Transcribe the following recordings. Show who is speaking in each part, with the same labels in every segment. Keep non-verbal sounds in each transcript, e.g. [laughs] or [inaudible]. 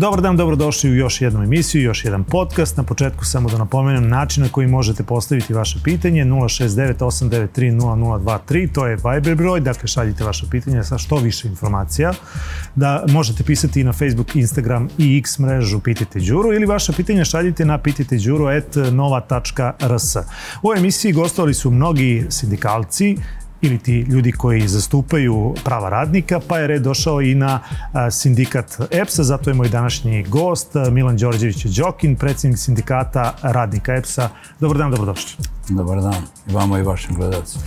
Speaker 1: Dobar dan, dobrodošli u još jednu emisiju, još jedan podcast. Na početku samo da napomenem način na koji možete postaviti vaše pitanje 069-893-0023, to je Viber broj, dakle šaljite vaše pitanje sa što više informacija. Da možete pisati i na Facebook, Instagram i X mrežu Pitajte Đuru ili vaše pitanje šaljite na pitajteđuru.nova.rs. U ovoj emisiji gostovali su mnogi sindikalci, ili ti ljudi koji zastupaju prava radnika, pa je red došao i na sindikat EPS-a, zato je moj današnji gost Milan Đorđević Đokin, predsjednik sindikata radnika EPS-a. Dobar dan, dobrodošli.
Speaker 2: Dobar dan, i vama i vašim gledalcima.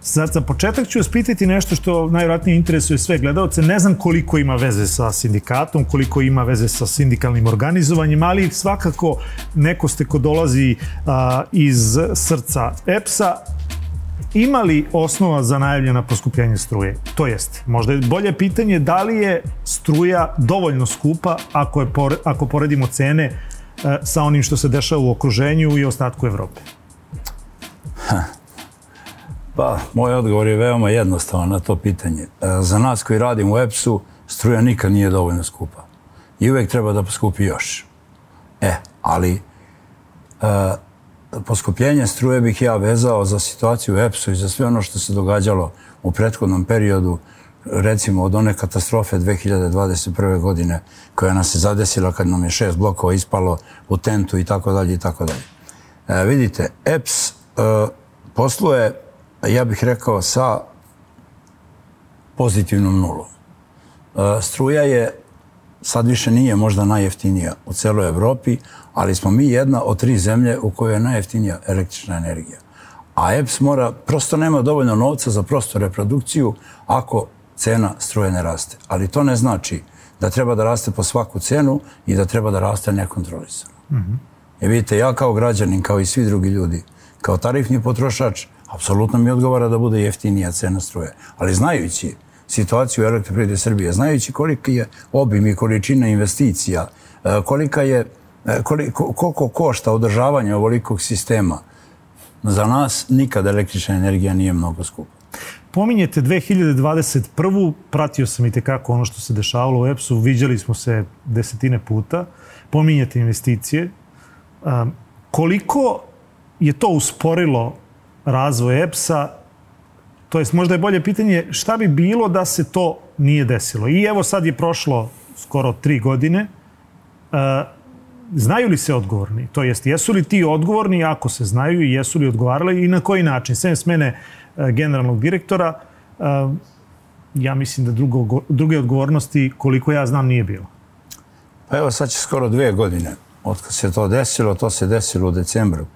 Speaker 1: Sad, za početak ću vas pitati nešto što najvjerojatnije interesuje sve gledalce. Ne znam koliko ima veze sa sindikatom, koliko ima veze sa sindikalnim organizovanjem, ali svakako neko ste ko dolazi a, iz srca EPS-a, ima li osnova za najavljena poskupljenje struje? To jest, možda je bolje pitanje da li je struja dovoljno skupa ako, je, ako poredimo cene e, sa onim što se dešava u okruženju i ostatku Evrope?
Speaker 2: Pa, moj odgovor je veoma jednostavan na to pitanje. E, za nas koji radimo u EPS-u, struja nikad nije dovoljno skupa. I uvek treba da poskupi još. E, ali e, poskupljenje struje bih ja vezao za situaciju u EPS-u i za sve ono što se događalo u prethodnom periodu, recimo od one katastrofe 2021. godine koja nas se zadesila kad nam je šest blokova ispalo u tentu i tako dalje i tako dalje. E, vidite, EPS e, posluje, ja bih rekao, sa pozitivnom nulom. E, struja je sad više nije možda najjeftinija u celoj Evropi, ali smo mi jedna od tri zemlje u kojoj je najjeftinija električna energija. A EPS mora, prosto nema dovoljno novca za prosto reprodukciju ako cena struje ne raste. Ali to ne znači da treba da raste po svaku cenu i da treba da raste nekontrolisano. Mm -hmm. I vidite, ja kao građanin, kao i svi drugi ljudi, kao tarifni potrošač, apsolutno mi odgovara da bude jeftinija cena struje. Ali znajući situaciju elektroprivrede Srbije, znajući koliki je obim i količina investicija, e, kolika je, e, koliko, koliko košta održavanje ovolikog sistema, za nas nikada električna energija nije mnogo skupa.
Speaker 1: Pominjete 2021. Pratio sam i tekako ono što se dešavalo u EPS-u. Viđali smo se desetine puta. Pominjete investicije. E, koliko je to usporilo razvoj EPS-a To jest možda je bolje pitanje šta bi bilo da se to nije desilo. I evo sad je prošlo skoro tri godine. E, znaju li se odgovorni? To jest, jesu li ti odgovorni ako se znaju i jesu li odgovarali i na koji način? Sve smene e, generalnog direktora, e, ja mislim da drugo, druge odgovornosti, koliko ja znam, nije bilo.
Speaker 2: Pa evo sad će skoro dve godine od kad se to desilo, to se desilo u decembru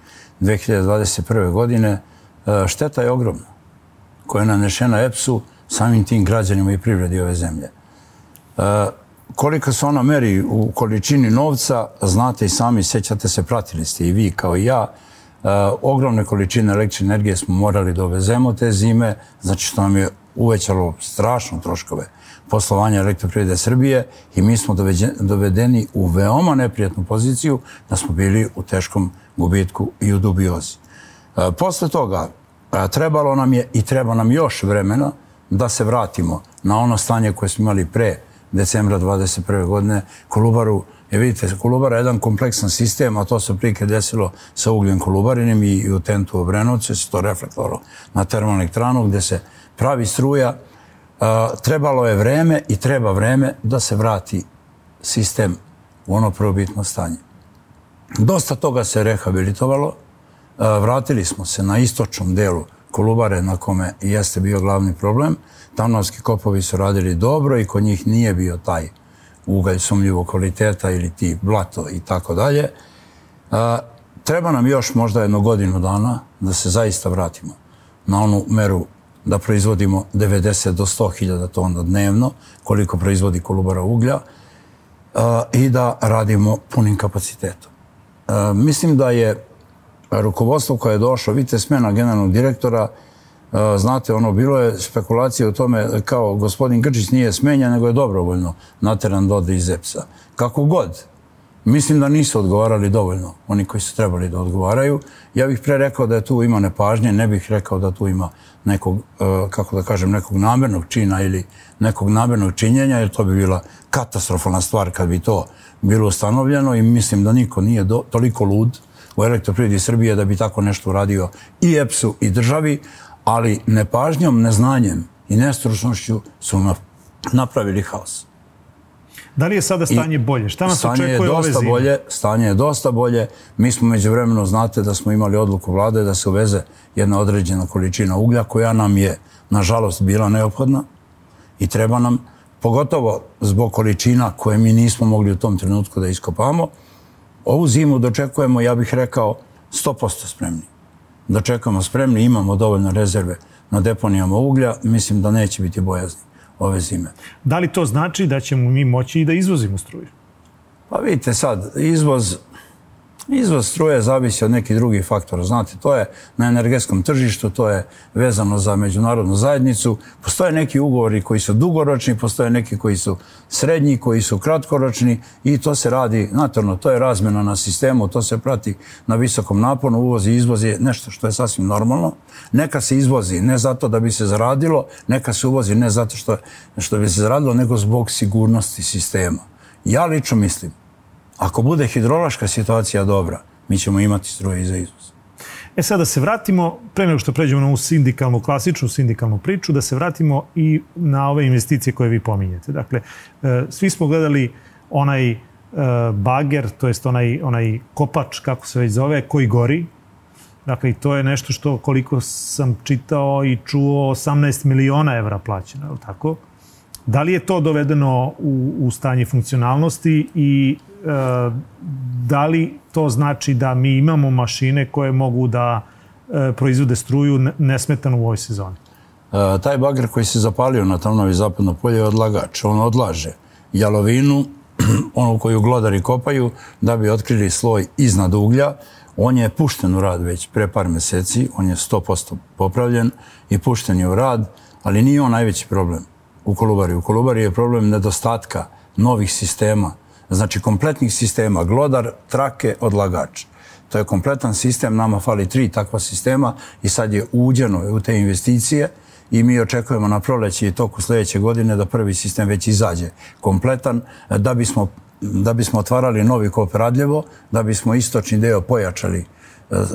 Speaker 2: 2021. godine. E, šteta je ogromna koja je nanešena EPS-u, samim tim građanima i privredi ove zemlje. E, koliko se ona meri u količini novca, znate i sami, sećate se, pratili ste i vi kao i ja, e, ogromne količine električne energije smo morali da ovezemo te zime, znači što nam je uvećalo strašno troškove poslovanja elektroprivrede Srbije i mi smo dovedeni u veoma neprijatnu poziciju da smo bili u teškom gubitku i u dubiozi. E, posle toga, trebalo nam je i treba nam još vremena da se vratimo na ono stanje koje smo imali pre decembra 21. godine. Kolubaru, je vidite, Kolubara je jedan kompleksan sistem, a to se prike desilo sa ugljen Kolubarinim i u tentu u Brenovcu, se to reflektovalo na termoelektranu gdje se pravi struja. Trebalo je vreme i treba vreme da se vrati sistem u ono prvobitno stanje. Dosta toga se rehabilitovalo, E, vratili smo se na istočnom delu Kolubare na kome jeste bio glavni problem. Tanovski kopovi su radili dobro i kod njih nije bio taj ugalj sumljivog kvaliteta ili ti blato i tako dalje. E, treba nam još možda jedno godinu dana da se zaista vratimo na onu meru da proizvodimo 90 do 100 hiljada tona dnevno, koliko proizvodi kolubara uglja, e, i da radimo punim kapacitetom. Mislim da je rukovodstvo koje je došlo, vidite smena generalnog direktora, e, znate, ono, bilo je spekulacije o tome kao gospodin Grčić nije smenjen, nego je dobrovoljno nateran do ode iz EPS-a. Kako god, Mislim da nisu odgovarali dovoljno, oni koji su trebali da odgovaraju. Ja bih pre rekao da je tu ima nepažnje, ne bih rekao da tu ima nekog, e, kako da kažem, nekog namernog čina ili nekog namernog činjenja, jer to bi bila katastrofalna stvar kad bi to bilo ustanovljeno i mislim da niko nije do, toliko lud u elektroprivredi Srbije da bi tako nešto uradio i EPS-u i državi, ali nepažnjom, neznanjem i nestručnošću su napravili haos.
Speaker 1: Da li je sada stanje I bolje? Šta nas očekuje ove zime?
Speaker 2: Bolje, stanje je dosta bolje. Mi smo među vremenu, znate da smo imali odluku vlade da se uveze jedna određena količina uglja koja nam je, nažalost, bila neophodna i treba nam, pogotovo zbog količina koje mi nismo mogli u tom trenutku da iskopamo, ovu zimu dočekujemo, ja bih rekao, 100% spremni. Dočekamo spremni, imamo dovoljno rezerve na deponijama uglja, mislim da neće biti bojazni ove zime.
Speaker 1: Da li to znači da ćemo mi moći i da izvozimo struju?
Speaker 2: Pa vidite sad, izvoz, izvoz struje zavisi od nekih drugih faktora. Znate, to je na energetskom tržištu, to je vezano za međunarodnu zajednicu. Postoje neki ugovori koji su dugoročni, postoje neki koji su srednji, koji su kratkoročni i to se radi, natorno, to je razmjena na sistemu, to se prati na visokom naponu, uvoz i izvoz je nešto što je sasvim normalno. Neka se izvozi ne zato da bi se zaradilo, neka se uvozi ne zato što, što bi se zaradilo, nego zbog sigurnosti sistema. Ja lično mislim, ako bude hidrološka situacija dobra, mi ćemo imati struje za izvoz.
Speaker 1: E sad da se vratimo, pre nego što pređemo na ovu sindikalnu, klasičnu sindikalnu priču, da se vratimo i na ove investicije koje vi pominjete. Dakle, e, svi smo gledali onaj e, bager, to jest onaj, onaj kopač, kako se već zove, koji gori. Dakle, i to je nešto što koliko sam čitao i čuo 18 miliona evra plaćeno, je li tako? Da li je to dovedeno u, u stanje funkcionalnosti i Eh, da li to znači da mi imamo mašine koje mogu da eh, proizvode struju nesmetano u ovoj sezoni?
Speaker 2: E, taj bager koji se zapalio na Tamnovi zapadno polje je odlagač. On odlaže jalovinu, [clears throat] onu koju glodari kopaju, da bi otkrili sloj iznad uglja. On je pušten u rad već pre par meseci, on je 100% popravljen i pušten je u rad, ali nije on najveći problem u Kolubari. U Kolubari je problem nedostatka novih sistema, znači kompletnih sistema, glodar, trake, odlagač. To je kompletan sistem, nama fali tri takva sistema i sad je uđeno u te investicije i mi očekujemo na proleći i toku sljedeće godine da prvi sistem već izađe kompletan da bismo, da bismo otvarali novi kooperadljevo, da bismo istočni deo pojačali e,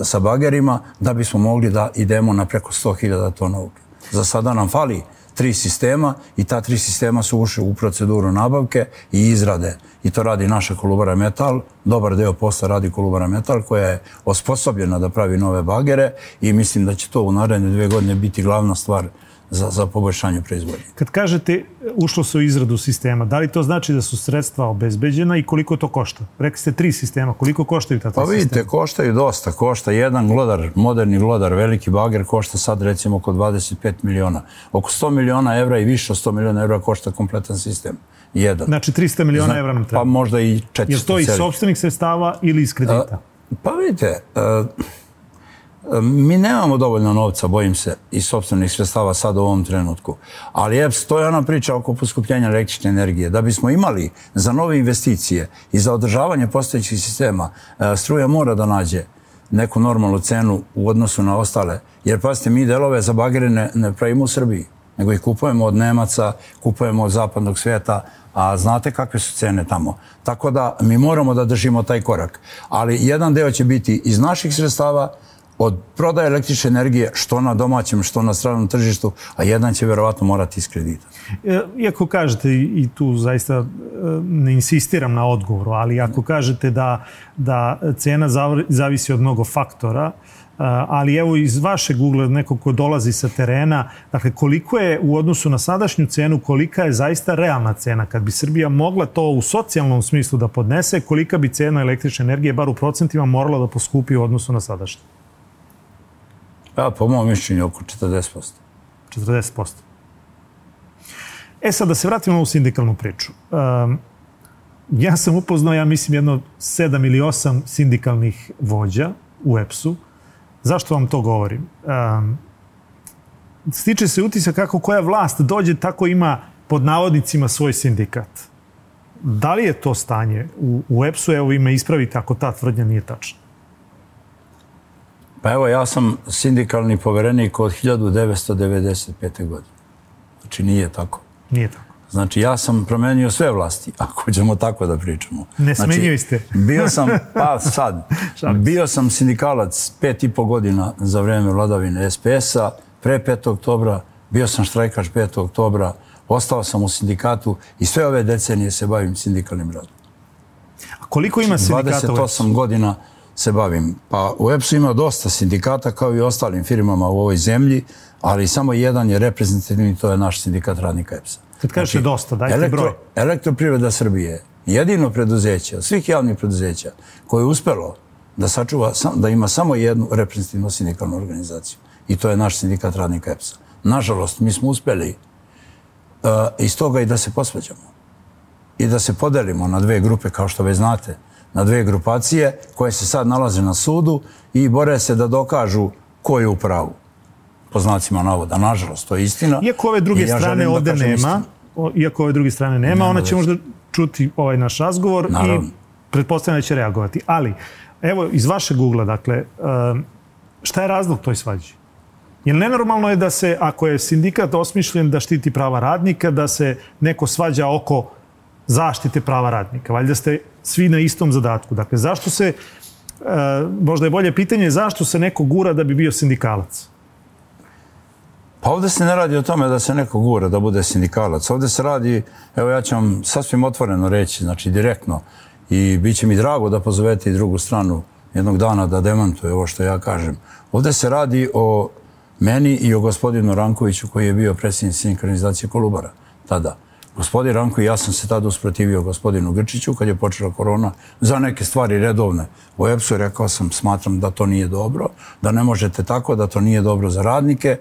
Speaker 2: sa bagerima, da bismo mogli da idemo na preko 100.000 tona uglja. Za sada nam fali tri sistema i ta tri sistema su ušli u proceduru nabavke i izrade. I to radi naša Kolubara Metal. Dobar deo posla radi Kolubara Metal koja je osposobljena da pravi nove bagere i mislim da će to u naredne dve godine biti glavna stvar za, za poboljšanje proizvodnje.
Speaker 1: Kad kažete ušlo se u izradu sistema, da li to znači da su sredstva obezbeđena i koliko to košta? Rekli ste tri sistema, koliko koštaju ta
Speaker 2: Pa vidite, sistema? koštaju dosta. Košta jedan glodar, moderni glodar, veliki bager, košta sad recimo oko 25 miliona. Oko 100 miliona evra i više od 100 miliona evra košta kompletan sistem. Jedan.
Speaker 1: Znači 300 miliona Zna, evra nam treba.
Speaker 2: Pa možda i 400.
Speaker 1: Je to iz sobstvenih sredstava ili iz kredita? A,
Speaker 2: pa vidite, a, Mi nemamo dovoljno novca, bojim se, i sobstvenih sredstava sad u ovom trenutku. Ali EPS, to je ona priča oko poskupljenja električne energije. Da bismo imali za nove investicije i za održavanje postojećih sistema, e, struja mora da nađe neku normalnu cenu u odnosu na ostale. Jer, pazite, mi delove za bagere ne, ne pravimo u Srbiji, nego ih kupujemo od Nemaca, kupujemo od zapadnog svijeta, a znate kakve su cene tamo. Tako da mi moramo da držimo taj korak. Ali jedan deo će biti iz naših sredstava, od prodaje električne energije što na domaćem, što na stranom tržištu, a jedan će verovatno morati iz kredita.
Speaker 1: E, iako kažete, i tu zaista e, ne insistiram na odgovoru, ali ako kažete da, da cena zavisi od mnogo faktora, e, ali evo iz vašeg ugleda, neko ko dolazi sa terena, dakle koliko je u odnosu na sadašnju cenu, kolika je zaista realna cena? Kad bi Srbija mogla to u socijalnom smislu da podnese, kolika bi cena električne energije, bar u procentima, morala da poskupi u odnosu na sadašnju?
Speaker 2: Pa, po mojom mišljenju, oko 40%.
Speaker 1: 40%. E sad, da se vratimo u sindikalnu priču. Um, ja sam upoznao, ja mislim, jedno sedam ili osam sindikalnih vođa u EPS-u. Zašto vam to govorim? Um, stiče se utisak kako koja vlast dođe, tako ima pod navodnicima svoj sindikat. Da li je to stanje u, u EPS-u? Evo vi me ispravite ako ta tvrdnja nije tačna.
Speaker 2: Pa evo, ja sam sindikalni poverenik od 1995. godine. Znači, nije tako.
Speaker 1: Nije tako.
Speaker 2: Znači, ja sam promenio sve vlasti, [laughs] ako ćemo tako da pričamo.
Speaker 1: Ne
Speaker 2: znači,
Speaker 1: smenjili ste. [laughs]
Speaker 2: bio sam, pa sad, [laughs] bio sam sindikalac pet i po godina za vreme vladavine SPS-a, pre 5. oktobra, bio sam štrajkač 5. oktobra, ostao sam u sindikatu i sve ove decenije se bavim sindikalnim radom.
Speaker 1: A koliko ima sindikata
Speaker 2: 28 godina se bavim. Pa u EPS-u ima dosta sindikata kao i ostalim firmama u ovoj zemlji, ali samo jedan je reprezentativni, to je naš sindikat radnika EPS-a.
Speaker 1: Kad kažete znači, dosta, dajte elektro, broj.
Speaker 2: Elektroprivreda Srbije, jedino preduzeće svih javnih preduzeća koje je uspelo da sačuva, da ima samo jednu reprezentativnu sindikalnu organizaciju. I to je naš sindikat radnika EPS-a. Nažalost, mi smo uspeli uh, iz toga i da se posveđamo. I da se podelimo na dve grupe, kao što već znate, na dve grupacije koje se sad nalaze na sudu i bore se da dokažu ko je u pravu. Po znacima navoda. Nažalost, to je istina.
Speaker 1: Iako ove druge ja strane ovde nema, o, iako ove druge strane nema, nema ona će možda čuti ovaj naš razgovor Naravno. i pretpostavljam da će reagovati. Ali, evo, iz vašeg ugla, dakle, šta je razlog toj svađi? Jer nenormalno je da se, ako je sindikat osmišljen da štiti prava radnika, da se neko svađa oko zaštite prava radnika. Valjda ste svi na istom zadatku. Dakle, zašto se, e, možda je bolje pitanje, zašto se neko gura da bi bio sindikalac?
Speaker 2: Pa ovdje se ne radi o tome da se neko gura da bude sindikalac. Ovdje se radi, evo ja ću vam sasvim otvoreno reći, znači direktno, i bit će mi drago da pozovete i drugu stranu jednog dana da demantuje ovo što ja kažem. Ovdje se radi o meni i o gospodinu Rankoviću koji je bio predsjednik sinkronizacije Kolubara tada. Gospodin Ranko i ja sam se tada usprotivio gospodinu Grčiću kad je počela korona za neke stvari redovne. U EPS-u rekao sam, smatram da to nije dobro, da ne možete tako, da to nije dobro za radnike.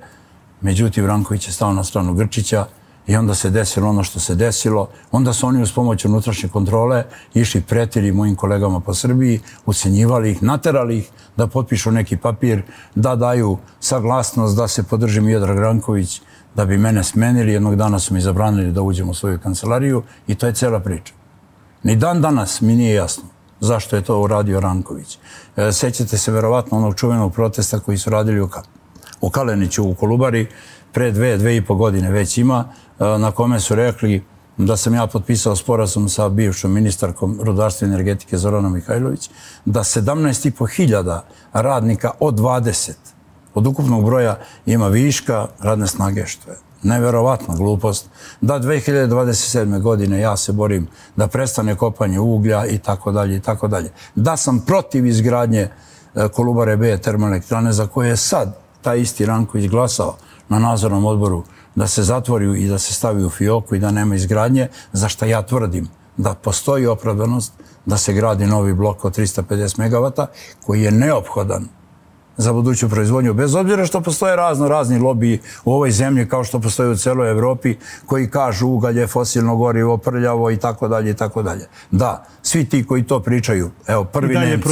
Speaker 2: Međutim, Ranković je stao na stranu Grčića i onda se desilo ono što se desilo. Onda su oni uz pomoć unutrašnje kontrole išli pretili mojim kolegama po Srbiji, ucenjivali ih, naterali ih da potpišu neki papir, da daju saglasnost da se podrži Miodrag Ranković, da bi mene smenili, jednog dana su mi zabranili da uđem u svoju kancelariju i to je cela priča. Ni dan danas mi nije jasno zašto je to uradio Ranković. E, sećate se verovatno onog čuvenog protesta koji su radili u, u Kaleniću u Kolubari pre dve, dve i po godine već ima, e, na kome su rekli da sam ja potpisao sporazum sa bivšom ministarkom rudarstva i energetike Zoranom Mihajlović, da 17.500 radnika od 20 od ukupnog broja ima viška radne snage, što je neverovatna glupost, da 2027. godine ja se borim da prestane kopanje uglja i tako dalje i tako dalje. Da sam protiv izgradnje e, Kolubare B termoelektrane za koje je sad taj isti Ranko izglasao na nadzornom odboru da se zatvori i da se stavi u fioku i da nema izgradnje, za što ja tvrdim da postoji opravdanost da se gradi novi blok od 350 MW koji je neophodan za buduću proizvodnju, bez obzira što postoje razno razni lobiji u ovoj zemlji, kao što postoje u celoj Evropi, koji kažu ugalje, fosilno gorivo, prljavo i tako dalje i tako dalje. Da, svi ti koji to pričaju, evo, prvi Nemci,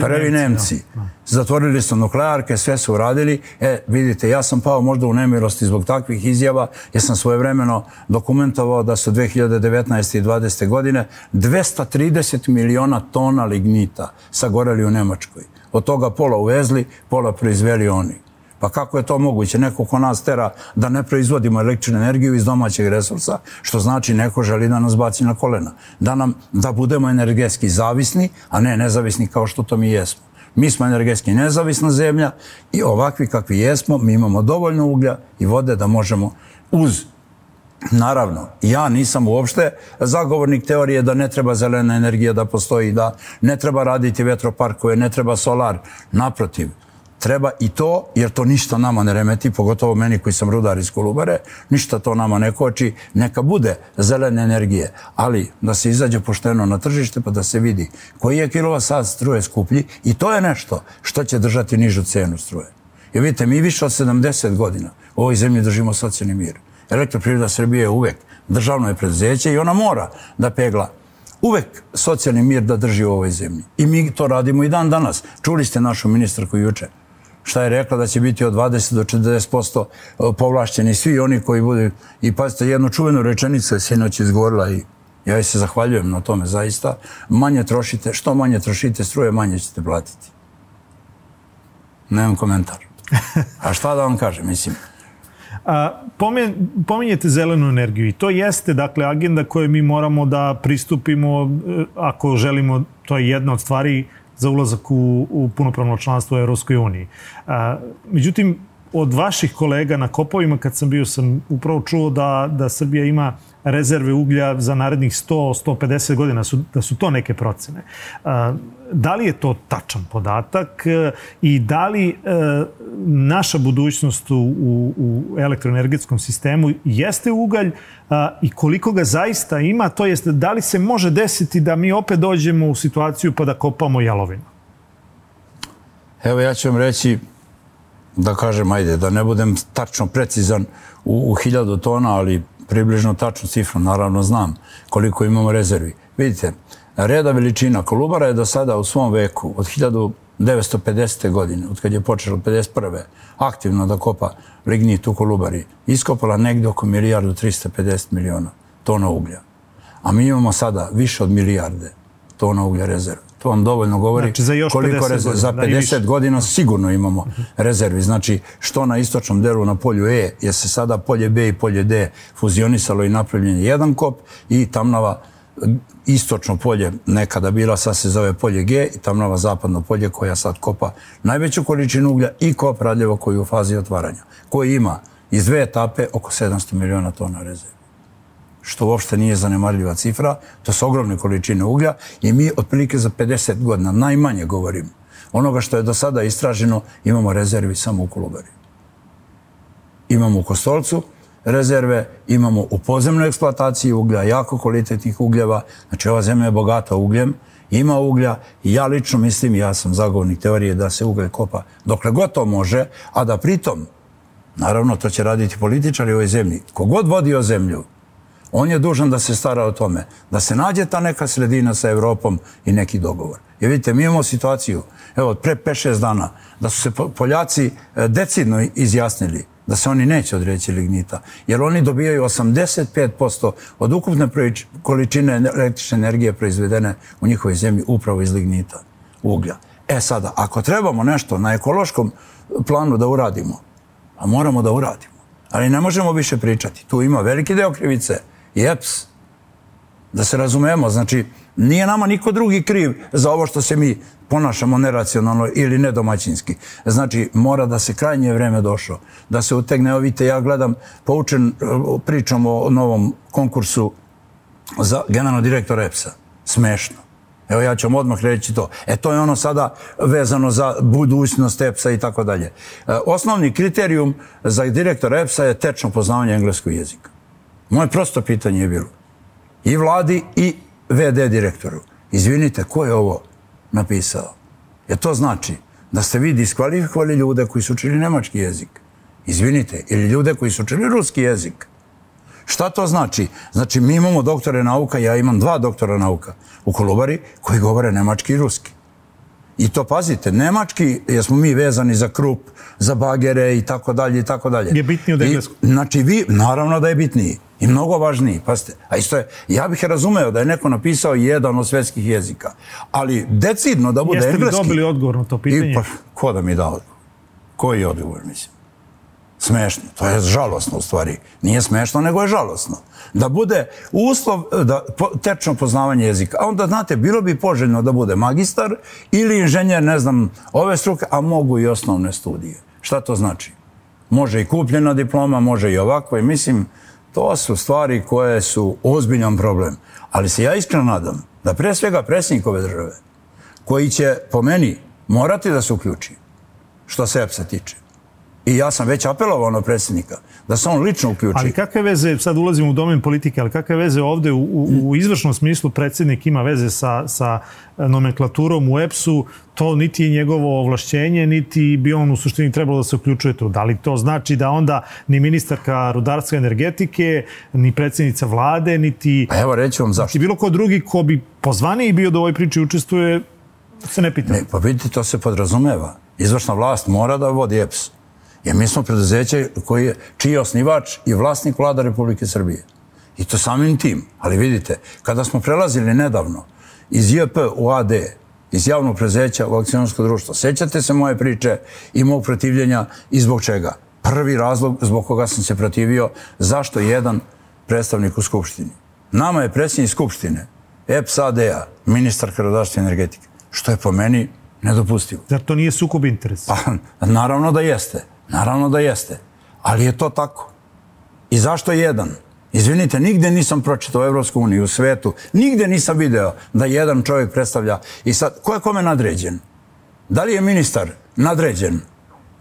Speaker 2: prvi Nemci, zatvorili su nuklearke, sve su uradili, e, vidite, ja sam pao možda u nemirosti zbog takvih izjava, jer sam svojevremeno dokumentovao da su 2019. i 2020. godine 230 miliona tona lignita sagoreli u Nemačkoj od toga pola uvezli, pola proizveli oni. Pa kako je to moguće? Neko ko nas tera da ne proizvodimo električnu energiju iz domaćeg resursa, što znači neko želi da nas baci na kolena. Da, nam, da budemo energetski zavisni, a ne nezavisni kao što to mi jesmo. Mi smo energetski nezavisna zemlja i ovakvi kakvi jesmo, mi imamo dovoljno uglja i vode da možemo uz Naravno, ja nisam uopšte zagovornik teorije da ne treba zelena energija da postoji, da ne treba raditi vetroparkove, ne treba solar. Naprotiv, treba i to, jer to ništa nama ne remeti, pogotovo meni koji sam rudar iz Kolubare, ništa to nama ne koči, neka bude zelene energije, ali da se izađe pošteno na tržište pa da se vidi koji je kilova sad struje skuplji i to je nešto što će držati nižu cenu struje. Jer vidite, mi više od 70 godina u ovoj zemlji držimo socijalni mir. Elektroprivreda Srbije je uvek državno je preduzeće i ona mora da pegla uvek socijalni mir da drži u ovoj zemlji. I mi to radimo i dan danas. Čuli ste našu ministarku juče šta je rekla da će biti od 20 do 40% povlašćeni svi oni koji budu. I pazite, jednu čuvenu rečenicu je sinoć izgovorila i Ja joj se zahvaljujem na tome zaista. Manje trošite, što manje trošite struje, manje ćete platiti. Nemam komentar. [laughs] A šta da vam kažem, mislim,
Speaker 1: A, pomen, pominjete zelenu energiju i to jeste dakle agenda koju mi moramo da pristupimo e, ako želimo, to je jedna od stvari za ulazak u, u punopravno članstvo u Europskoj uniji. A, međutim, od vaših kolega na kopovima kad sam bio sam upravo čuo da, da Srbija ima rezerve uglja za narednih 100-150 godina, su, da su to neke procene. E, da li je to tačan podatak e, i da li e, naša budućnost u, u elektroenergetskom sistemu jeste ugalj i koliko ga zaista ima, to jest da li se može desiti da mi opet dođemo u situaciju pa da kopamo jalovinu?
Speaker 2: Evo ja ću vam reći da kažem, ajde, da ne budem tačno precizan u, u hiljadu tona, ali približno tačnu cifru, naravno znam koliko imamo rezervi. Vidite, reda veličina Kolubara je do sada u svom veku, od 1950. godine, od kad je počelo 51. aktivno da kopa lignit u Kolubari, iskopala negdje oko milijardu 350 miliona tona uglja. A mi imamo sada više od milijarde tona uglja rezerve. To vam dovoljno govori
Speaker 1: znači, za još koliko 50
Speaker 2: rezervi. Za 50 godina sigurno imamo rezervi. Znači, što na istočnom delu na polju E, je se sada polje B i polje D fuzionisalo i napravljen je jedan kop i tamnava istočno polje nekada bila, sad se zove polje G i tamnava zapadno polje koja sad kopa najveću količinu uglja i kop radljevo koji je u fazi otvaranja, koji ima iz dve etape oko 700 miliona tona rezervi što uopšte nije zanemarljiva cifra, to su ogromne količine uglja i mi otprilike za 50 godina, najmanje govorim, onoga što je do sada istraženo, imamo rezervi samo u Kolubari. Imamo u Kostolcu rezerve, imamo u pozemnoj eksploataciji uglja, jako kvalitetnih ugljeva, znači ova zemlja je bogata ugljem, ima uglja i ja lično mislim, ja sam zagovornik teorije da se uglje kopa dokle god to može, a da pritom, naravno to će raditi političari u ovoj zemlji, kogod vodi o zemlju, on je dužan da se stara o tome, da se nađe ta neka sredina sa Evropom i neki dogovor. I vidite, mi imamo situaciju, evo, pre 5-6 dana, da su se Poljaci e, decidno izjasnili da se oni neće odreći lignita, jer oni dobijaju 85% od ukupne količine električne energije proizvedene u njihovoj zemlji upravo iz lignita, uglja. E sada, ako trebamo nešto na ekološkom planu da uradimo, a moramo da uradimo, ali ne možemo više pričati. Tu ima veliki deo krivice, i EPS. Da se razumemo, znači, nije nama niko drugi kriv za ovo što se mi ponašamo neracionalno ili nedomaćinski. Znači, mora da se krajnje vreme došlo, da se utegne, evo vidite, ja gledam, poučen e, pričom o novom konkursu za generalno direktor EPS-a. Smešno. Evo ja ću vam odmah reći to. E to je ono sada vezano za budućnost EPS-a i tako dalje. E, osnovni kriterijum za direktor EPS-a je tečno poznavanje engleskog jezika. Moje prosto pitanje je bilo i vladi i VD direktoru. Izvinite, ko je ovo napisao? Je to znači da ste vi diskvalifikovali ljude koji su učili nemački jezik? Izvinite, ili ljude koji su učili ruski jezik? Šta to znači? Znači, mi imamo doktore nauka, ja imam dva doktora nauka u Kolubari koji govore nemački i ruski. I to pazite, nemački, jesmo mi vezani za krup, za bagere i tako dalje i tako dalje.
Speaker 1: Je bitniji od engleskog?
Speaker 2: Znači, vi, naravno da je bitniji. I mnogo važniji, pazite. A isto je, ja bih razumeo da je neko napisao jedan od svetskih jezika. Ali decidno da bude
Speaker 1: Jeste
Speaker 2: engleski...
Speaker 1: Jeste li dobili odgovor na to pitanje?
Speaker 2: I, pa, ko da mi da odgovor? Koji je odgovor, mislim? Smešno. To je žalosno u stvari. Nije smešno, nego je žalosno. Da bude uslov da po, tečno poznavanje jezika. A onda, znate, bilo bi poželjno da bude magistar ili inženjer, ne znam, ove struke, a mogu i osnovne studije. Šta to znači? Može i kupljena diploma, može i ovako. I mislim, to su stvari koje su ozbiljan problem. Ali se ja iskreno nadam da pre svega predsjednik ove države, koji će po meni morati da se uključi, što se EPS-a tiče, I ja sam već apelovao na predsjednika da se on lično uključi.
Speaker 1: Ali kakve veze, sad ulazimo u domen politike, ali kakve veze ovde u, u, u izvršnom smislu predsjednik ima veze sa, sa nomenklaturom u EPS-u, to niti je njegovo ovlašćenje, niti bi on u suštini trebalo da se uključuje tu. Da li to znači da onda ni ministarka rudarstva energetike, ni predsjednica vlade, niti...
Speaker 2: Pa evo reći vam zašto.
Speaker 1: Niti bilo ko drugi ko bi pozvaniji bio da u ovoj priči učestvuje, se ne pita. Ne,
Speaker 2: pa vidite, to se podrazumeva. Izvršna vlast mora da vodi EPS. Jer mi smo preduzeće koji je, čiji je osnivač i vlasnik vlada Republike Srbije. I to samim tim. Ali vidite, kada smo prelazili nedavno iz JP u AD, iz javnog prezeća u akcionarsko društvo, sećate se moje priče i mog protivljenja i zbog čega? Prvi razlog zbog koga sam se protivio, zašto jedan predstavnik u Skupštini. Nama je predsjednik Skupštine, EPS AD-a, ministar Hrvadaštva energetike, što je po meni nedopustivo.
Speaker 1: Zar to nije sukob interesa?
Speaker 2: Pa, naravno da jeste. Naravno da jeste. Ali je to tako. I zašto jedan? Izvinite, nigde nisam pročitao Evropsku uniju u svetu, nigde nisam video da jedan čovjek predstavlja. I sad, ko je kome nadređen? Da li je ministar nadređen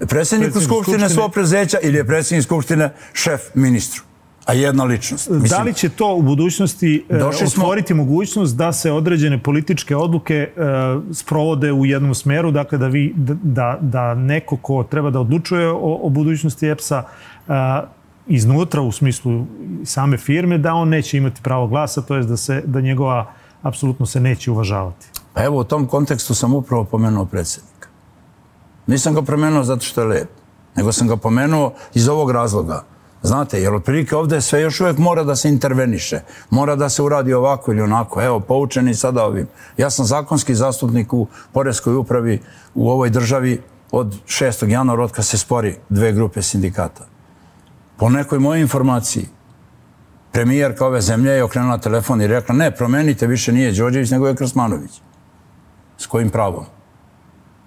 Speaker 2: predsjedniku Skupštine svog prezeća ili je predsjednik Skupštine šef ministru? A jedna ličnost.
Speaker 1: Mislim, da li će to u budućnosti e, otvoriti smo... mogućnost da se određene političke odluke e, sprovode u jednom smeru, dakle da, vi, da, da neko ko treba da odlučuje o, o budućnosti EPS-a e, iznutra u smislu same firme, da on neće imati pravo glasa, to je da, se, da njegova apsolutno se neće uvažavati.
Speaker 2: Pa evo, u tom kontekstu sam upravo pomenuo predsjednika. Nisam ga promenuo zato što je lep, nego sam ga pomenuo iz ovog razloga. Znate, jer otprilike ovdje sve još uvijek mora da se interveniše. Mora da se uradi ovako ili onako. Evo, poučeni sada ovim. Ja sam zakonski zastupnik u Poreskoj upravi u ovoj državi od 6. januara od kad se spori dve grupe sindikata. Po nekoj mojoj informaciji, premijerka ove zemlje je okrenula telefon i rekla ne, promenite, više nije Đorđević, nego je Krasmanović. S kojim pravom?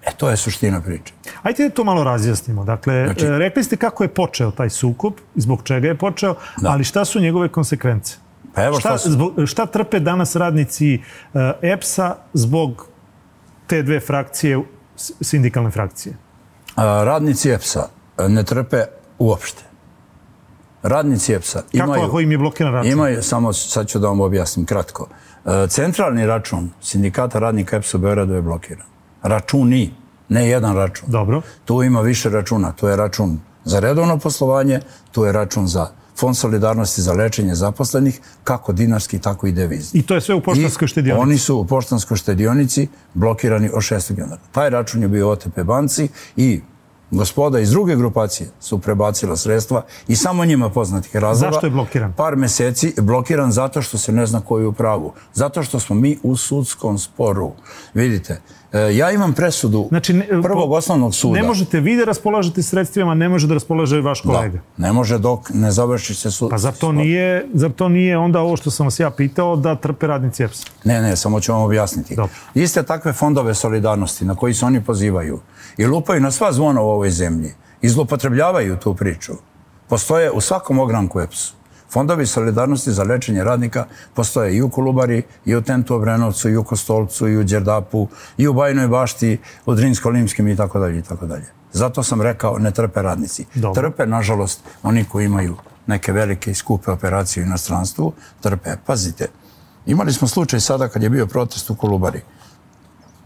Speaker 2: E, to je suština priče.
Speaker 1: Ajde da to malo razjasnimo. Dakle, znači, e, rekli ste kako je počeo taj sukup, zbog čega je počeo, da. ali šta su njegove konsekvence?
Speaker 2: Pa evo
Speaker 1: šta,
Speaker 2: šta,
Speaker 1: zbog, šta trpe danas radnici uh, EPS-a zbog te dve frakcije, sindikalne frakcije?
Speaker 2: A, radnici EPS-a ne trpe uopšte. Radnici EPS-a imaju...
Speaker 1: Kako ako im je blokiran račun?
Speaker 2: Imaju, samo sad ću da vam objasnim kratko. E, centralni račun sindikata radnika EPS-a u Beogradu je blokiran računi, ne jedan račun.
Speaker 1: Dobro.
Speaker 2: Tu ima više računa. Tu je račun za redovno poslovanje, tu je račun za fond solidarnosti za lečenje zaposlenih, kako dinarski, tako i devizni.
Speaker 1: I to je sve u poštanskoj štedionici?
Speaker 2: Oni su u poštanskoj štedionici blokirani od 6. januara. Taj račun je bio OTP banci i gospoda iz druge grupacije su prebacila sredstva i samo njima poznatih razloga.
Speaker 1: Zašto je blokiran?
Speaker 2: Par meseci je blokiran zato što se ne zna koji je u pravu. Zato što smo mi u sudskom sporu. Vidite, ja imam presudu znači, ne, prvog osnovnog suda.
Speaker 1: Ne možete vi da raspolažete sredstvima, ne može da raspolaže vaš kolega.
Speaker 2: Da, ne može dok ne završi se sud.
Speaker 1: Pa zar to, nije, zar to nije onda ovo što sam vas ja pitao da trpe radnici EPS?
Speaker 2: Ne, ne, samo ću vam objasniti. Dobro. Iste takve fondove solidarnosti na koji se oni pozivaju i lupaju na sva zvona u ovoj zemlji i zlopotrebljavaju tu priču. Postoje u svakom ogranku EPS-u. Fondovi solidarnosti za lečenje radnika postoje i u Kolubari, i u Tentu Obrenovcu, i u Kostolcu, i u Đerdapu, i u Bajnoj bašti, u Drinsko-Limskim i tako dalje i tako dalje. Zato sam rekao ne trpe radnici. Dobro. Trpe, nažalost, oni koji imaju neke velike i skupe operacije u inostranstvu, trpe. Pazite, imali smo slučaj sada kad je bio protest u Kolubari,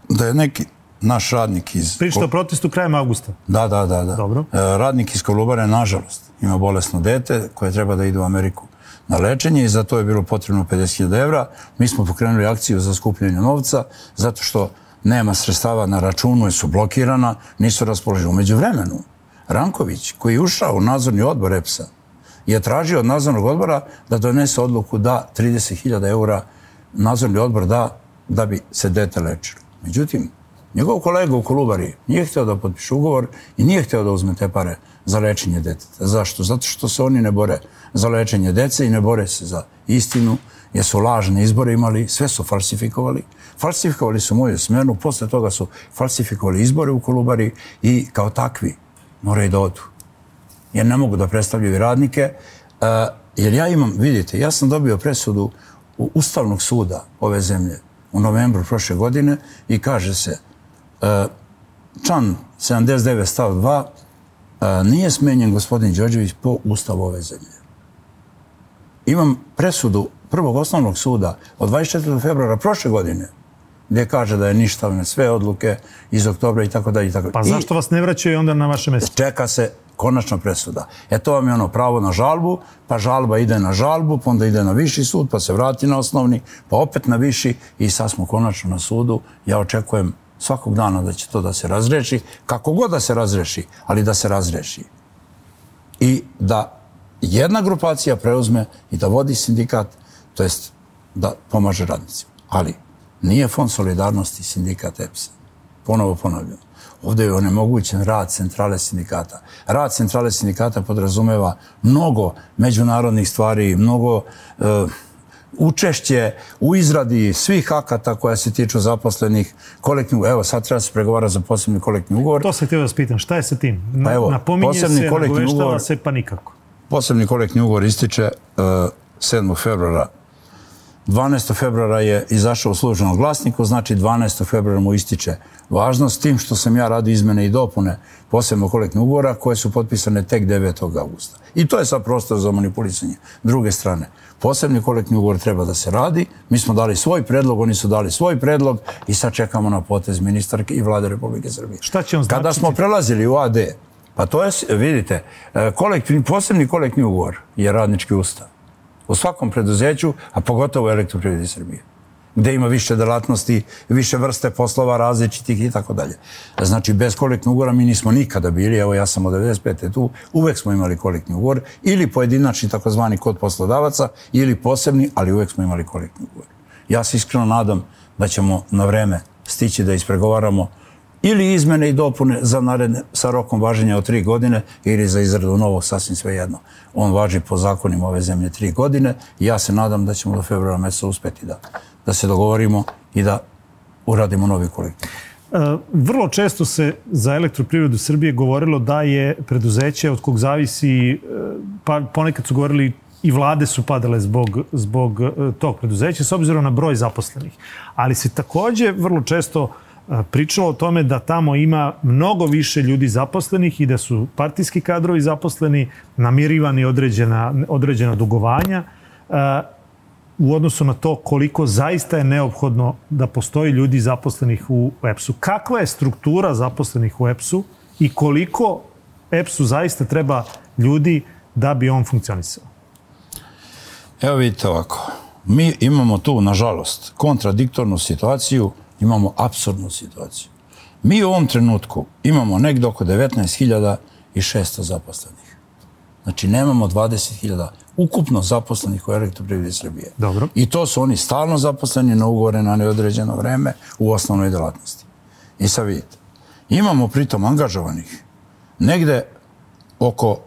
Speaker 2: da je neki naš radnik iz...
Speaker 1: Pričate o protestu krajem augusta?
Speaker 2: Da, da, da. da.
Speaker 1: Dobro.
Speaker 2: E, radnik iz Kolubare, nažalost, ima bolesno dete koje treba da ide u Ameriku na lečenje i za to je bilo potrebno 50.000 evra. Mi smo pokrenuli akciju za skupljanje novca zato što nema sredstava na računu, jer su blokirana, nisu raspoložili. Umeđu vremenu, Ranković, koji je ušao u nadzorni odbor EPS-a, je tražio od nadzornog odbora da donese odluku da 30.000 eura nadzorni odbor da da bi se dete lečilo. Međutim, Njegov kolega u Kolubari nije htio da potpiše ugovor i nije htio da uzme te pare za lečenje deteta. Zašto? Zato što se oni ne bore za lečenje dece i ne bore se za istinu, jer su lažne izbore imali, sve su falsifikovali. Falsifikovali su moju smenu, posle toga su falsifikovali izbore u Kolubari i kao takvi moraju da odu. Jer ne mogu da predstavljaju radnike, e, jer ja imam, vidite, ja sam dobio presudu u Ustavnog suda ove zemlje u novembru prošle godine i kaže se član 79 stav 2 e, nije smenjen gospodin Đorđević po ustavu ove zemlje. Imam presudu prvog osnovnog suda od 24. februara prošle godine gdje kaže da je ništavne sve odluke iz oktobra i tako dalje.
Speaker 1: Pa zašto vas ne vraćaju onda na vaše mjesto?
Speaker 2: Čeka se konačna presuda. E to vam je ono pravo na žalbu, pa žalba ide na žalbu, pa onda ide na viši sud, pa se vrati na osnovni, pa opet na viši i sad smo konačno na sudu. Ja očekujem svakog dana da će to da se razreši, kako god da se razreši, ali da se razreši. I da jedna grupacija preuzme i da vodi sindikat, to jest da pomaže radnicima. Ali nije fond solidarnosti sindikat EPS-a. Ponovo ponavljam. Ovdje je onemogućen rad centrale sindikata. Rad centrale sindikata podrazumeva mnogo međunarodnih stvari, mnogo e, učešće u izradi svih akata koja se tiču zaposlenih kolektivnih. Evo, sad treba se pregovara za posebni kolektivni ugovor.
Speaker 1: To se htio da spitam. Šta je sa tim? Na, pa evo, Napominje se, nagoveštava ugovor, se, pa nikako.
Speaker 2: Posebni kolektivni ugovor ističe uh, 7. februara 12. februara je izašao u službenom glasniku, znači 12. februara mu ističe važnost, tim što sam ja radio izmene i dopune posebno kolektivnog ugovora koje su potpisane tek 9. augusta. I to je sad prostor za manipulisanje. Druge strane, posebni kolektivni ugovor treba da se radi, mi smo dali svoj predlog, oni su dali svoj predlog i sad čekamo na potez ministarke i vlade Republike Srbije.
Speaker 1: Šta će on značiti?
Speaker 2: Kada smo prelazili u AD, pa to je, vidite, kolektivni, posebni kolektivni ugovor je radnički ustav u svakom preduzeću, a pogotovo u elektroprivredi Srbije gde ima više delatnosti, više vrste poslova različitih i tako dalje. Znači, bez kolektnog ugovora mi nismo nikada bili, evo ja sam od 95. tu, uvek smo imali kolektni ugovor, ili pojedinačni takozvani kod poslodavaca, ili posebni, ali uvek smo imali kolektni ugovor. Ja se iskreno nadam da ćemo na vreme stići da ispregovaramo ili izmene i dopune za naredne sa rokom važenja od tri godine ili za izradu novog, sasvim sve jedno. On važi po zakonima ove zemlje tri godine i ja se nadam da ćemo do februara mjeseca uspeti da, da se dogovorimo i da uradimo novi kolektiv.
Speaker 1: Vrlo često se za elektroprivredu Srbije govorilo da je preduzeće od kog zavisi, e, pa ponekad su govorili i vlade su padale zbog, zbog e, tog preduzeća s obzirom na broj zaposlenih. Ali se takođe vrlo često uh, pričalo o tome da tamo ima mnogo više ljudi zaposlenih i da su partijski kadrovi zaposleni, namirivani određena, određena dugovanja u odnosu na to koliko zaista je neophodno da postoji ljudi zaposlenih u EPS-u. Kakva je struktura zaposlenih u EPS-u i koliko EPS-u zaista treba ljudi da bi on funkcionisao?
Speaker 2: Evo vidite ovako. Mi imamo tu, nažalost, kontradiktornu situaciju imamo absurdnu situaciju. Mi u ovom trenutku imamo nekdo oko 19.600 zaposlenih. Znači, nemamo 20.000 ukupno zaposlenih u elektroprivredi Srbije.
Speaker 1: Dobro.
Speaker 2: I to su oni stalno zaposleni na ugovore na neodređeno vreme u osnovnoj delatnosti. I sad vidite, imamo pritom angažovanih negde oko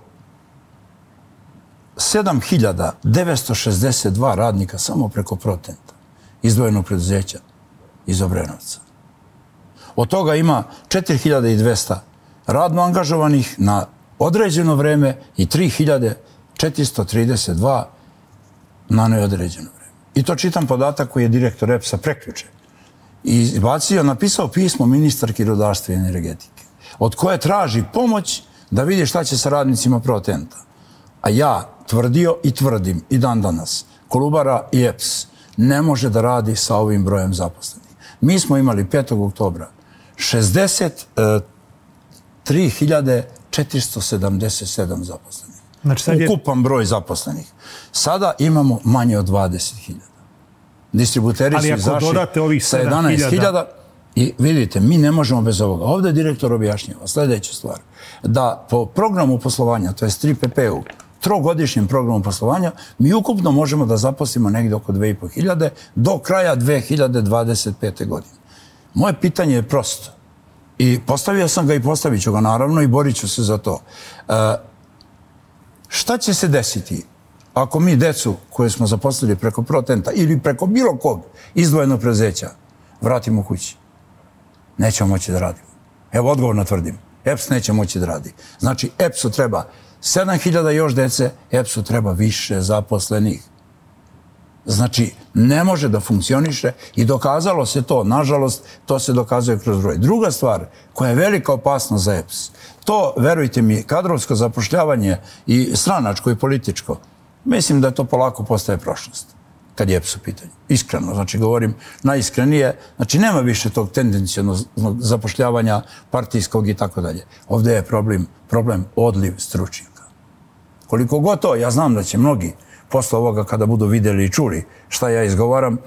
Speaker 2: 7.962 radnika samo preko protenta izdvojenog preduzeća iz Obrenovca. Od toga ima 4200 radno angažovanih na određeno vreme i 3432 na neodređeno vreme. I to čitam podatak koji je direktor EPS-a preključe. I izbacio, napisao pismo ministarki rodarstva i energetike, od koje traži pomoć da vidi šta će sa radnicima protenta. A ja tvrdio i tvrdim i dan danas, Kolubara i EPS ne može da radi sa ovim brojem zaposlenih. Mi smo imali 5. oktobra 63.477 zaposlenih. Znači sad je... Ukupan broj zaposlenih. Sada imamo manje od 20.000. Distributeri su izašli sa 11.000. I vidite, mi ne možemo bez ovoga. Ovdje je direktor objašnjava sljedeću stvar. Da po programu poslovanja, to je 3PP-u, trogodišnjem programu poslovanja, mi ukupno možemo da zaposlimo negdje oko 2500 do kraja 2025. godine. Moje pitanje je prosto. I postavio sam ga i postavit ću ga naravno i borit ću se za to. E, šta će se desiti ako mi decu koje smo zaposlili preko protenta ili preko bilo kog izdvojenog prezeća vratimo kući? Nećemo moći da radimo. Evo odgovorno tvrdim. EPS neće moći da radi. Znači, EPS-u treba 7000 još dece, EPS-u treba više zaposlenih. Znači, ne može da funkcioniše i dokazalo se to, nažalost, to se dokazuje kroz broj. Druga stvar koja je velika opasnost za EPS, to, verujte mi, kadrovsko zapošljavanje i stranačko i političko, mislim da to polako postaje prošlost kad je EPS u pitanju. Iskreno, znači govorim najiskrenije, znači nema više tog tendencijalnog zapošljavanja partijskog i tako dalje. Ovdje je problem, problem odliv stručnjaka koliko god to, ja znam da će mnogi posle ovoga kada budu videli i čuli šta ja izgovaram, e,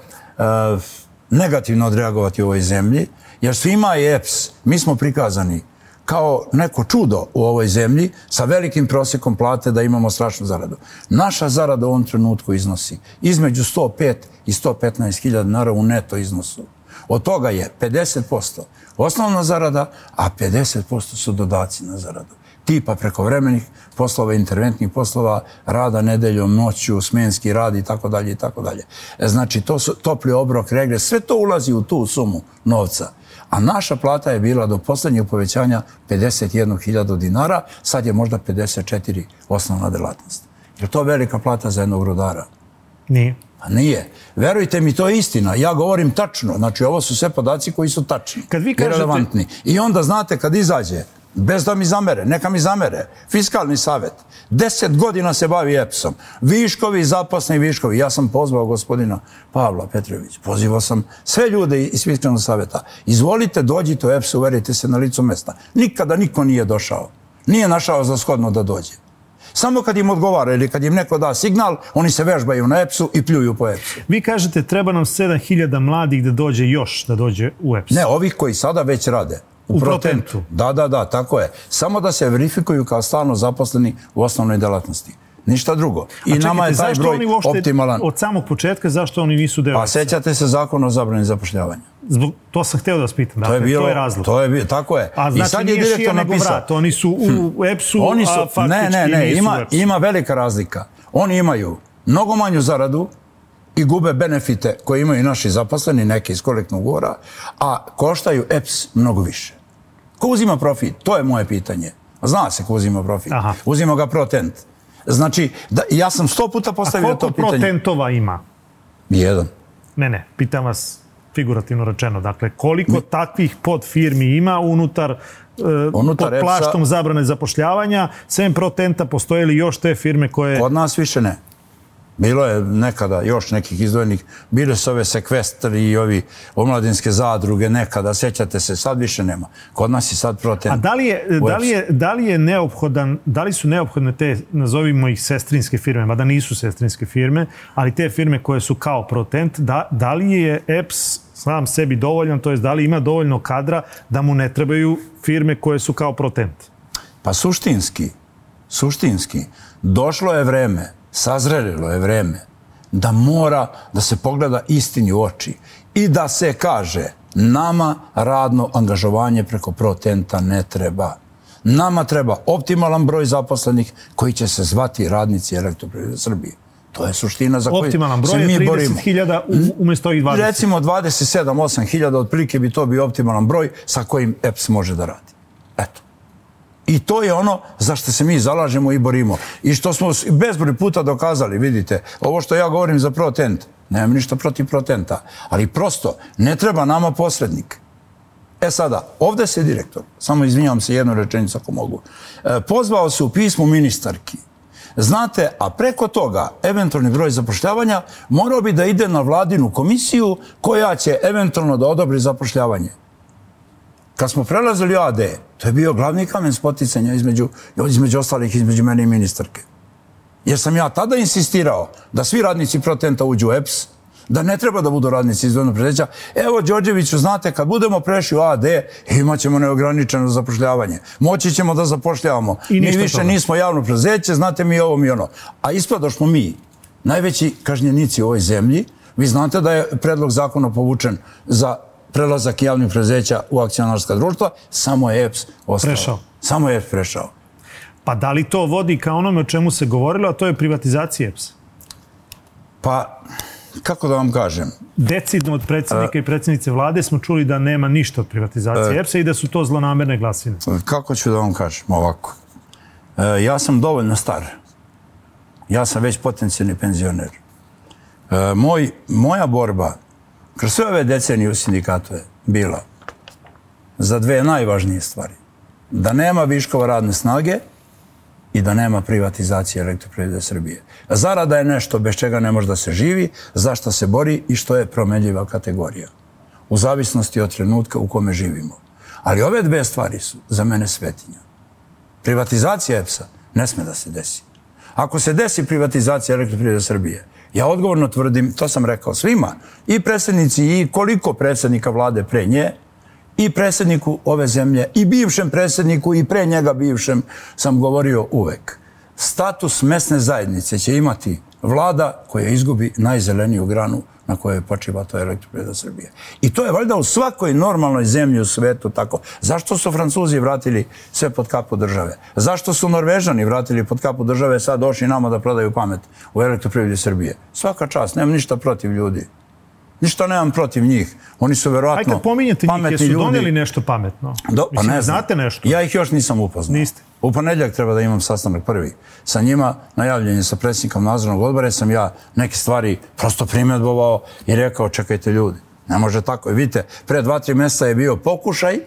Speaker 2: negativno odreagovati u ovoj zemlji, jer svima je EPS, mi smo prikazani kao neko čudo u ovoj zemlji sa velikim prosjekom plate da imamo strašnu zaradu. Naša zarada u ovom trenutku iznosi između 105 i 115 hiljada dinara u neto iznosu. Od toga je 50% osnovna zarada, a 50% su dodaci na zaradu. Tipa prekovremenih poslova, interventnih poslova, rada nedeljom, noću, smenski rad i tako dalje i tako dalje. E, znači, to su topli obrok, regres, sve to ulazi u tu sumu novca. A naša plata je bila do poslednjeg povećanja 51.000 dinara, sad je možda 54 osnovna delatnost. Je to velika plata za jednog rudara?
Speaker 1: Nije.
Speaker 2: Pa nije. Verujte mi, to je istina. Ja govorim tačno. Znači, ovo su sve podaci koji su tačni.
Speaker 1: Kad vi kažete...
Speaker 2: I onda, znate, kad izađe, bez da mi zamere, neka mi zamere, fiskalni savjet, deset godina se bavi EPS-om, viškovi, zapasni viškovi. Ja sam pozvao gospodina Pavla Petrović, pozivao sam sve ljude iz fiskalnog savjeta. Izvolite, dođite u EPS, uverite se na licu mesta. Nikada niko nije došao. Nije našao za shodno da dođe. Samo kad im odgovara ili kad im neko da signal, oni se vežbaju na EPS-u i pljuju po EPS-u.
Speaker 1: Vi kažete treba nam 7000 mladih da dođe još da dođe u EPS.
Speaker 2: Ne, ovih koji sada već rade.
Speaker 1: U, u protentu.
Speaker 2: Da, da, da, tako je. Samo da se verifikuju kao stalno zaposleni u osnovnoj delatnosti. Ništa drugo. I
Speaker 1: čekajte,
Speaker 2: nama je taj broj optimalan.
Speaker 1: Od samog početka, zašto oni nisu deo?
Speaker 2: Pa sećate se zakon o zabrani zapošljavanja.
Speaker 1: Zbog, to sam hteo da vas pitam. Dakle, to je, bilo, to je razlog.
Speaker 2: To je bilo, tako je.
Speaker 1: A znači I sad je šija nego vrat. Oni su u hm. EPS-u,
Speaker 2: oni su,
Speaker 1: a faktički
Speaker 2: ne, ne, ne, ima, ima velika razlika. Oni imaju mnogo manju zaradu i gube benefite koje imaju naši zaposleni, neki iz kolektnog ugovora, a koštaju EPS mnogo više. Ko uzima profit? To je moje pitanje. Zna se ko uzima profit. Aha. Uzima ga protent. Znači, da, ja sam sto puta postavio to pitanje.
Speaker 1: A koliko protentova ima?
Speaker 2: Jedan.
Speaker 1: Ne, ne, pitam vas figurativno rečeno. Dakle, koliko Mi... takvih podfirmi ima unutar, uh, unutar pod plaštom EPSA... zabrane zapošljavanja? Sem protenta, postoje li još te firme koje...
Speaker 2: Kod nas više ne. Bilo je nekada još nekih izdvojenih, bile su ove sekvestri i ovi omladinske zadruge nekada, sećate se, sad više nema. Kod nas je sad proten.
Speaker 1: A da li je, da li je, da li je neophodan, da li su neophodne te, nazovimo ih sestrinske firme, mada nisu sestrinske firme, ali te firme koje su kao protent, da, da li je EPS sam sebi dovoljan, to je da li ima dovoljno kadra da mu ne trebaju firme koje su kao protent?
Speaker 2: Pa suštinski, suštinski, došlo je vreme sazrelilo je vreme da mora da se pogleda istini u oči i da se kaže nama radno angažovanje preko protenta ne treba. Nama treba optimalan broj zaposlenih koji će se zvati radnici elektroprivrede Srbije. To je suština za koju
Speaker 1: Optimalan broj je 30.000 umjesto i 20.
Speaker 2: Recimo 27-8 hiljada, otprilike bi to bio optimalan broj sa kojim EPS može da radi. Eto. I to je ono za što se mi zalažemo i borimo. I što smo bezbroj puta dokazali, vidite, ovo što ja govorim za protent, nemam ništa protiv protenta, ali prosto ne treba nama posrednik. E sada, ovde se direktor, samo izvinjavam se jednu rečenicu ako mogu, e, pozvao se u pismu ministarki. Znate, a preko toga, eventualni broj zapošljavanja morao bi da ide na vladinu komisiju koja će eventualno da odobri zapošljavanje kad smo prelazili AD, to je bio glavni kamen spoticanja između, između ostalih, između mene i ministarke. Jer sam ja tada insistirao da svi radnici protenta uđu u EPS, da ne treba da budu radnici izdvojnog predeća. Evo, Đorđeviću, znate, kad budemo prešli u AD, imat ćemo neograničeno zapošljavanje. Moći ćemo da zapošljavamo. I mi više toga. nismo javno prezeće, znate mi ovo mi ono. A ispada smo mi, najveći kažnjenici u ovoj zemlji, vi znate da je predlog zakona povučen za prelazak javnih prezeća u akcionarska društva, samo je EPS ostao.
Speaker 1: Prešao.
Speaker 2: Samo je EPS prešao.
Speaker 1: Pa da li to vodi ka onome o čemu se govorilo, a to je privatizacija EPS?
Speaker 2: Pa, kako da vam kažem?
Speaker 1: Decidno od predsjednika uh, i predsjednice vlade smo čuli da nema ništa od privatizacije uh, EPS-a i da su to zlonamerne glasine.
Speaker 2: Kako ću da vam kažem ovako? Uh, ja sam dovoljno star. Ja sam već potencijalni penzioner. Uh, moj, moja borba kroz sve ove decenije u sindikatu je bila za dve najvažnije stvari. Da nema viškova radne snage i da nema privatizacije elektroprivrede Srbije. Zarada je nešto bez čega ne može da se živi, zašto se bori i što je promenljiva kategorija. U zavisnosti od trenutka u kome živimo. Ali ove dve stvari su za mene svetinja. Privatizacija EPS-a ne sme da se desi. Ako se desi privatizacija elektroprivrede Srbije, Ja odgovorno tvrdim, to sam rekao svima, i predsjednici i koliko predsjednika vlade pre nje, i predsjedniku ove zemlje, i bivšem predsjedniku, i pre njega bivšem, sam govorio uvek. Status mesne zajednice će imati vlada koja izgubi najzeleniju granu na kojoj počiva to elektroprivreda Srbije. I to je valjda u svakoj normalnoj zemlji u svetu tako. Zašto su Francuzi vratili sve pod kapu države? Zašto su Norvežani vratili pod kapu države sad došli nama da prodaju pamet u elektroprivredi Srbije? Svaka čast, nemam ništa protiv ljudi. Ništa nemam protiv njih. Oni su verovatno
Speaker 1: Aj kad pominjete njih, jesu
Speaker 2: ljudi.
Speaker 1: doneli nešto pametno?
Speaker 2: Do, pa
Speaker 1: Mislim,
Speaker 2: ne znam.
Speaker 1: Znate nešto?
Speaker 2: Ja ih još nisam upoznao.
Speaker 1: Niste.
Speaker 2: U ponedljak treba da imam sastanak prvi. Sa njima, najavljenje sa predsjednikom nadzornog odbora, sam ja neke stvari prosto primjedbovao i rekao, čekajte ljudi, ne može tako. I vidite, pre dva, tri mjeseca je bio pokušaj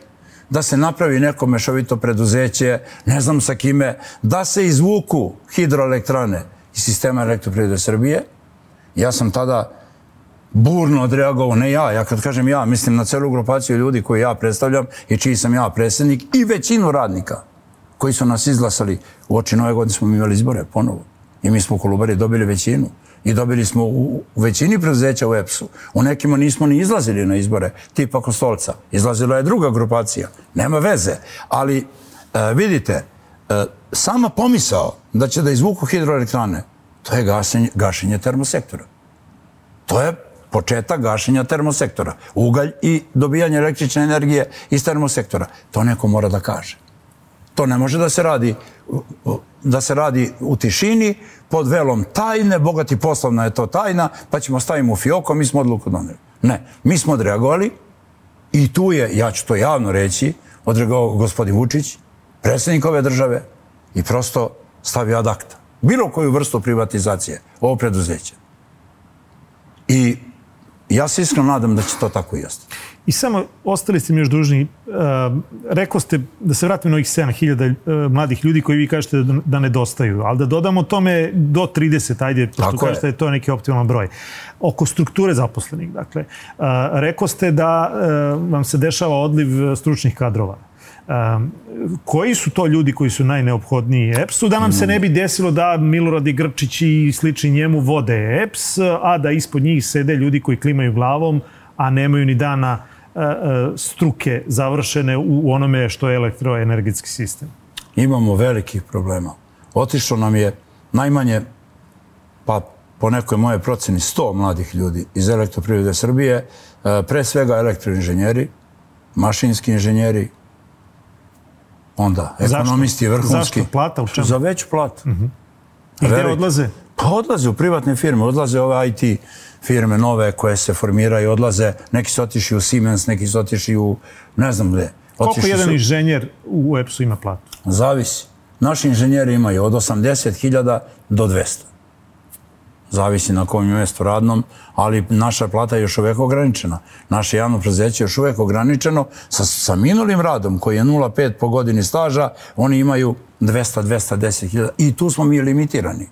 Speaker 2: da se napravi neko mešovito preduzeće, ne znam sa kime, da se izvuku hidroelektrane iz sistema elektroprivrede Srbije. Ja sam tada burno odreagovao, ne ja, ja kad kažem ja, mislim na celu grupaciju ljudi koju ja predstavljam i čiji sam ja predsjednik i većinu radnika koji su nas izglasali. U oči nove godine smo imali izbore ponovo. I mi smo u Kolubari dobili većinu. I dobili smo u, u većini preduzeća u EPS-u. U nekima nismo ni izlazili na izbore, tipa Kostolca. Izlazila je druga grupacija. Nema veze. Ali, e, vidite, e, sama pomisao da će da izvuku hidroelektrane, to je gašenje, gašenje termosektora. To je početak gašenja termosektora. Ugalj i dobijanje električne energije iz termosektora. To neko mora da kaže. To ne može da se radi da se radi u tišini, pod velom tajne, bogati poslovna je to tajna, pa ćemo stavimo u fioko, mi smo odluku doneli. Ne, mi smo odreagovali i tu je, ja ću to javno reći, odreagovao gospodin Vučić, predsjednik ove države i prosto stavio ad akta. Bilo koju vrstu privatizacije ovo preduzeće. I ja se iskreno nadam da će to tako i ostati.
Speaker 1: I samo ostali ste mi još dužni. Uh, rekao ste da se vratim na ovih 7000 uh, mladih ljudi koji vi kažete da, da nedostaju, ali da dodamo tome do 30, ajde, pošto kažete da je to neki optimalan broj. Oko strukture zaposlenih, dakle, uh, rekao ste da uh, vam se dešava odliv stručnih kadrova. Um, koji su to ljudi koji su najneophodniji EPS-u, da nam se ne bi desilo da Milorad i Grčić i slični njemu vode EPS, a da ispod njih sede ljudi koji klimaju glavom, a nemaju ni dana uh, struke završene u onome što je elektroenergetski sistem.
Speaker 2: Imamo velikih problema. Otišlo nam je najmanje, pa po nekoj moje proceni, 100 mladih ljudi iz elektroprivrede Srbije, e, pre svega elektroinženjeri, mašinski inženjeri, onda ekonomisti
Speaker 1: Zašto?
Speaker 2: vrhunski.
Speaker 1: Zašto? Plata u čemu?
Speaker 2: Za veću platu. Mm -hmm.
Speaker 1: I gde odlaze?
Speaker 2: Pa odlaze u privatne firme, odlaze ove IT firme nove koje se formiraju, odlaze, neki su otišli u Siemens, neki su otišli u ne znam gde.
Speaker 1: Koliko
Speaker 2: Otišli
Speaker 1: jedan
Speaker 2: su-
Speaker 1: inženjer u EPS-u ima platu?
Speaker 2: Zavisi. Naši inženjeri imaju od 80.000 do 200. Zavisi na kom je mjestu radnom, ali naša plata je još uvijek ograničena. Naše javno preduzeće je još uvijek ograničeno sa, sa minulim radom koji je 0,5 po godini staža, oni imaju 200-210.000 i tu smo mi limitirani.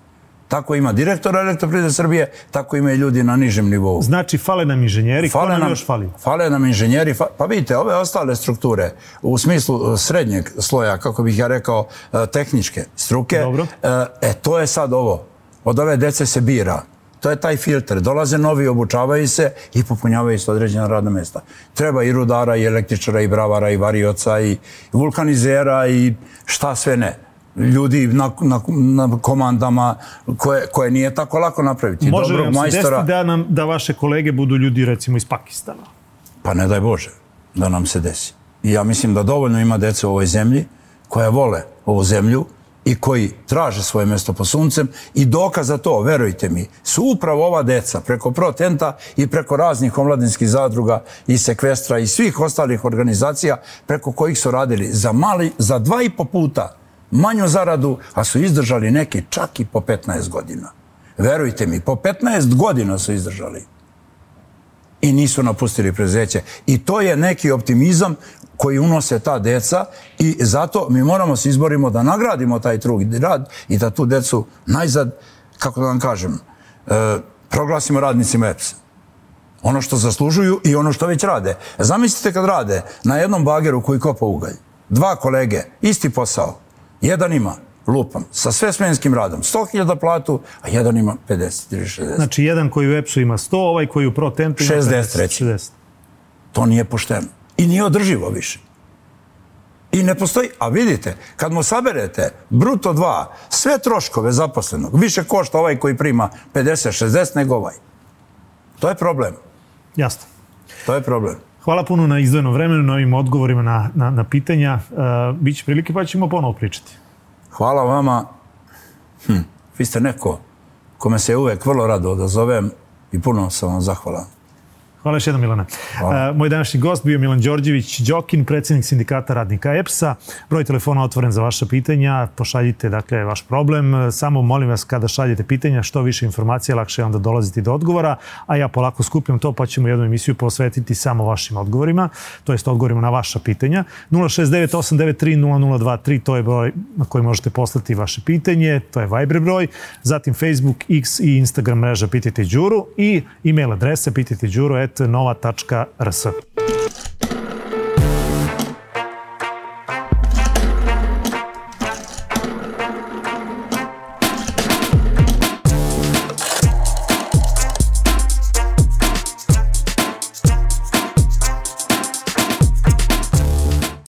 Speaker 2: Tako ima direktor elektroprivrede Srbije, tako ima i ljudi na nižem nivou.
Speaker 1: Znači, fale nam inženjeri, ko nam, još fali?
Speaker 2: Fale nam inženjeri. Fa, pa vidite, ove ostale strukture, u smislu e, srednjeg sloja, kako bih ja rekao, e, tehničke struke,
Speaker 1: Dobro.
Speaker 2: e, e, to je sad ovo. Od ove dece se bira. To je taj filter. Dolaze novi, obučavaju se i popunjavaju se određena radna mesta. Treba i rudara, i električara, i bravara, i varioca, i vulkanizera, i šta sve ne ljudi na, na, na komandama koje, koje nije tako lako napraviti.
Speaker 1: Može
Speaker 2: Dobrog
Speaker 1: nam se
Speaker 2: majstora-
Speaker 1: desiti da, nam, da vaše kolege budu ljudi, recimo, iz Pakistana.
Speaker 2: Pa ne daj Bože da nam se desi. I ja mislim da dovoljno ima dece u ovoj zemlji koja vole ovu zemlju i koji traže svoje mjesto po suncem i dokaz za to, verujte mi, su upravo ova deca preko Protenta i preko raznih omladinskih zadruga i sekvestra i svih ostalih organizacija preko kojih su radili za, mali, za dva i po puta manju zaradu, a su izdržali neki čak i po 15 godina. Verujte mi, po 15 godina su izdržali i nisu napustili prezeće. I to je neki optimizam koji unose ta deca i zato mi moramo se izborimo da nagradimo taj trud i rad i da tu decu najzad, kako da vam kažem, e, proglasimo radnicima EPS. Ono što zaslužuju i ono što već rade. Zamislite kad rade na jednom bageru koji kopa ugalj. Dva kolege, isti posao. Jedan ima, lupam, sa sve smenskim radom, 100.000 platu, a jedan ima 50 ili 60.
Speaker 1: Znači, jedan koji u EPS-u ima 100, ovaj koji u ProTentu ima
Speaker 2: 60
Speaker 1: 50,
Speaker 2: reći.
Speaker 1: 60.
Speaker 2: To nije pošteno. I nije održivo više. I ne postoji, a vidite, kad mu saberete bruto dva, sve troškove zaposlenog, više košta ovaj koji prima 50-60 nego ovaj. To je problem.
Speaker 1: Jasno.
Speaker 2: To je problem.
Speaker 1: Hvala puno na izdvojenom vremenu, na ovim odgovorima na, na, na pitanja. E, uh, Biće prilike pa ćemo ponovo pričati.
Speaker 2: Hvala vama. Hm, vi ste neko kome se uvek vrlo rado odazovem i puno sam vam zahvalan.
Speaker 1: Hvala još jednom, Milana. Hvala. Uh, moj današnji gost bio Milan Đorđević Đokin, predsjednik sindikata radnika EPS-a. Broj telefona otvoren za vaša pitanja. Pošaljite dakle, vaš problem. Samo molim vas kada šaljete pitanja, što više informacija, lakše je onda dolaziti do odgovora. A ja polako skupljam to, pa ćemo jednu emisiju posvetiti samo vašim odgovorima, to jest odgovorima na vaša pitanja. 069-893-0023, to je broj na koji možete poslati vaše pitanje. To je Viber broj. Zatim Facebook, X i Instagram mreža Pitajte Đuru i e-mail pitajte Đuru, nova.rs.